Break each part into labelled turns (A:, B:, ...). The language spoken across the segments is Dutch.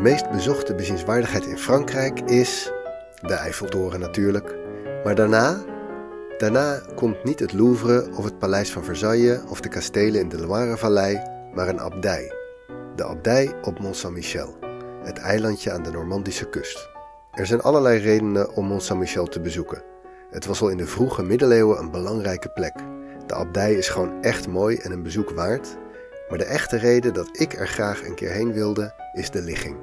A: meest bezochte bezienswaardigheid in Frankrijk is de Eiffeltoren natuurlijk. Maar daarna, daarna komt niet het Louvre of het Paleis van Versailles of de kastelen in de Loirevallei, maar een abdij. De abdij op Mont Saint-Michel, het eilandje aan de Normandische kust. Er zijn allerlei redenen om Mont Saint-Michel te bezoeken. Het was al in de vroege middeleeuwen een belangrijke plek. De abdij is gewoon echt mooi en een bezoek waard. Maar de echte reden dat ik er graag een keer heen wilde, is de ligging.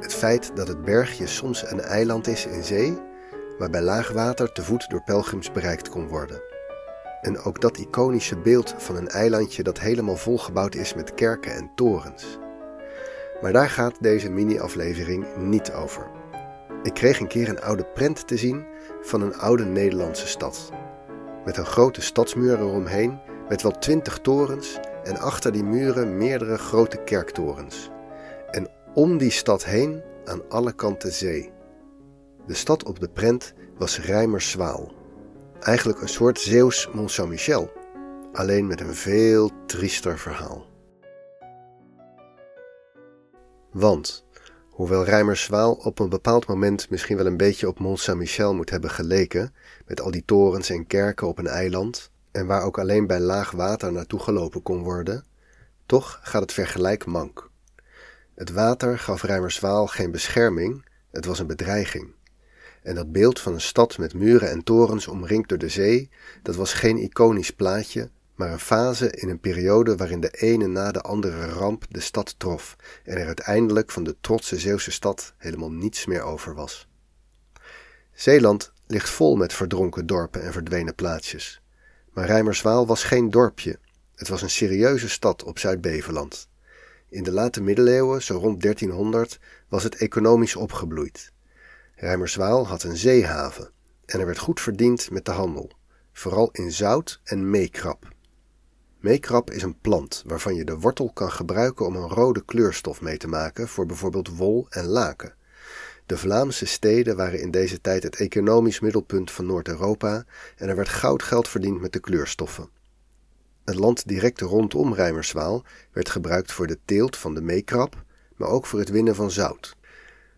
A: Het feit dat het bergje soms een eiland is in zee, maar bij laag water te voet door pelgrims bereikt kon worden. En ook dat iconische beeld van een eilandje dat helemaal volgebouwd is met kerken en torens. Maar daar gaat deze mini-aflevering niet over. Ik kreeg een keer een oude prent te zien van een oude Nederlandse stad. Met een grote stadsmuur eromheen, met wel twintig torens en achter die muren meerdere grote kerktorens. Om die stad heen aan alle kanten zee. De stad op de prent was Rijmerswaal. Eigenlijk een soort Zeeuws Mont Saint-Michel, alleen met een veel triester verhaal. Want, hoewel Rijmerswaal op een bepaald moment misschien wel een beetje op Mont Saint-Michel moet hebben geleken, met al die torens en kerken op een eiland, en waar ook alleen bij laag water naartoe gelopen kon worden, toch gaat het vergelijk mank. Het water gaf Rijmerswaal geen bescherming, het was een bedreiging. En dat beeld van een stad met muren en torens omringd door de zee, dat was geen iconisch plaatje, maar een fase in een periode waarin de ene na de andere ramp de stad trof en er uiteindelijk van de trotse Zeeuwse stad helemaal niets meer over was. Zeeland ligt vol met verdronken dorpen en verdwenen plaatsjes. Maar Rijmerswaal was geen dorpje, het was een serieuze stad op Zuid-Beveland. In de late middeleeuwen, zo rond 1300, was het economisch opgebloeid. Rijmerswaal had een zeehaven en er werd goed verdiend met de handel, vooral in zout en meekrap. Meekrap is een plant waarvan je de wortel kan gebruiken om een rode kleurstof mee te maken voor bijvoorbeeld wol en laken. De Vlaamse steden waren in deze tijd het economisch middelpunt van Noord-Europa en er werd goudgeld verdiend met de kleurstoffen. Het land direct rondom Rijmerswaal werd gebruikt voor de teelt van de meekrap, maar ook voor het winnen van zout.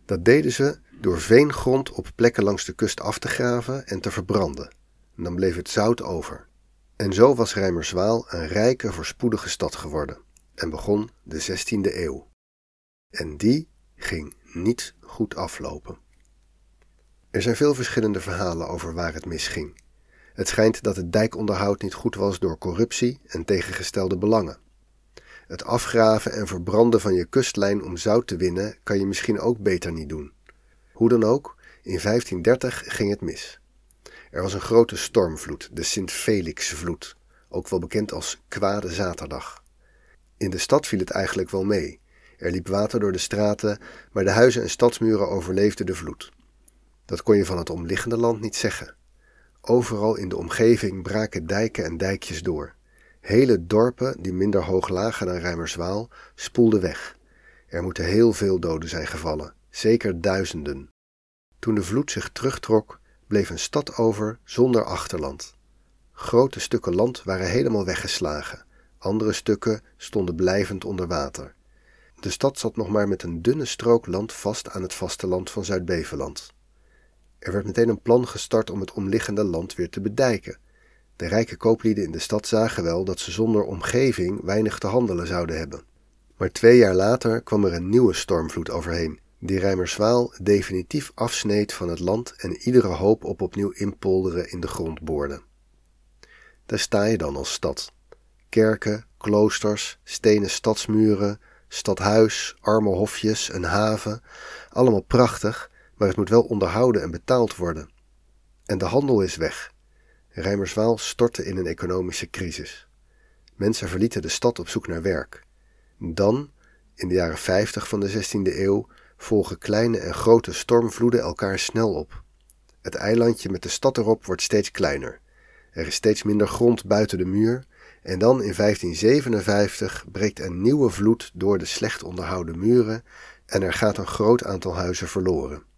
A: Dat deden ze door veengrond op plekken langs de kust af te graven en te verbranden. En dan bleef het zout over. En zo was Rijmerswaal een rijke, voorspoedige stad geworden en begon de 16e eeuw. En die ging niet goed aflopen. Er zijn veel verschillende verhalen over waar het misging. Het schijnt dat het dijkonderhoud niet goed was door corruptie en tegengestelde belangen. Het afgraven en verbranden van je kustlijn om zout te winnen kan je misschien ook beter niet doen. Hoe dan ook, in 1530 ging het mis. Er was een grote stormvloed, de Sint-Felixvloed, ook wel bekend als Kwade Zaterdag. In de stad viel het eigenlijk wel mee. Er liep water door de straten, maar de huizen en stadsmuren overleefden de vloed. Dat kon je van het omliggende land niet zeggen. Overal in de omgeving braken dijken en dijkjes door. Hele dorpen, die minder hoog lagen dan Rijmerswaal, spoelden weg. Er moeten heel veel doden zijn gevallen, zeker duizenden. Toen de vloed zich terugtrok, bleef een stad over zonder achterland. Grote stukken land waren helemaal weggeslagen, andere stukken stonden blijvend onder water. De stad zat nog maar met een dunne strook land vast aan het vasteland van Zuid-Beveland. Er werd meteen een plan gestart om het omliggende land weer te bedijken. De rijke kooplieden in de stad zagen wel dat ze zonder omgeving weinig te handelen zouden hebben. Maar twee jaar later kwam er een nieuwe stormvloed overheen, die Rijmerswaal definitief afsneed van het land en iedere hoop op opnieuw inpolderen in de grond boorde. Daar sta je dan als stad. Kerken, kloosters, stenen stadsmuren, stadhuis, arme hofjes, een haven, allemaal prachtig, maar het moet wel onderhouden en betaald worden. En de handel is weg. Rijmerswaal stortte in een economische crisis. Mensen verlieten de stad op zoek naar werk. Dan, in de jaren 50 van de 16e eeuw, volgen kleine en grote stormvloeden elkaar snel op. Het eilandje met de stad erop wordt steeds kleiner. Er is steeds minder grond buiten de muur en dan in 1557 breekt een nieuwe vloed door de slecht onderhouden muren en er gaat een groot aantal huizen verloren.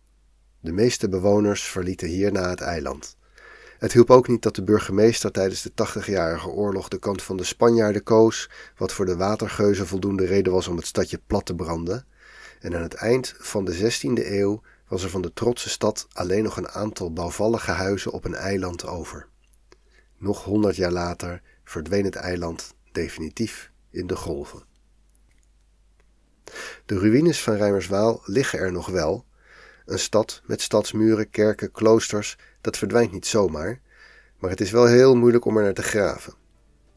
A: De meeste bewoners verlieten hierna het eiland. Het hielp ook niet dat de burgemeester tijdens de tachtigjarige oorlog de kant van de Spanjaarden koos, wat voor de watergeuzen voldoende reden was om het stadje plat te branden. en aan het eind van de 16e eeuw was er van de trotse stad alleen nog een aantal bouwvallige huizen op een eiland over. Nog honderd jaar later verdween het eiland definitief in de golven. De ruïnes van Rijmerswaal liggen er nog wel. Een stad met stadsmuren, kerken, kloosters, dat verdwijnt niet zomaar, maar het is wel heel moeilijk om er naar te graven.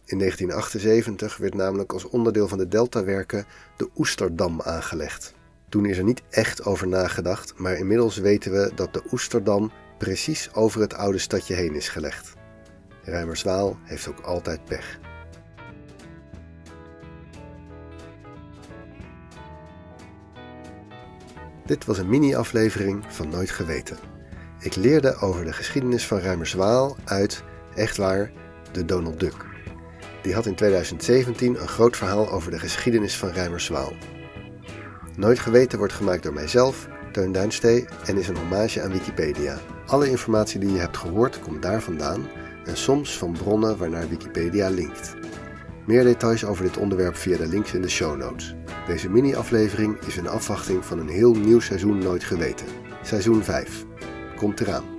A: In 1978 werd namelijk als onderdeel van de Deltawerken de Oesterdam aangelegd. Toen is er niet echt over nagedacht, maar inmiddels weten we dat de Oesterdam precies over het oude stadje heen is gelegd. Rijmerswaal heeft ook altijd pech. Dit was een mini-aflevering van Nooit Geweten. Ik leerde over de geschiedenis van Rijmerswaal uit, echt waar, de Donald Duck. Die had in 2017 een groot verhaal over de geschiedenis van Rijmerswaal. Nooit Geweten wordt gemaakt door mijzelf, Teun Duinstee en is een hommage aan Wikipedia. Alle informatie die je hebt gehoord komt daar vandaan en soms van bronnen waarnaar Wikipedia linkt. Meer details over dit onderwerp via de links in de show notes. Deze mini-aflevering is een afwachting van een heel nieuw seizoen Nooit Geweten. Seizoen 5. Komt eraan.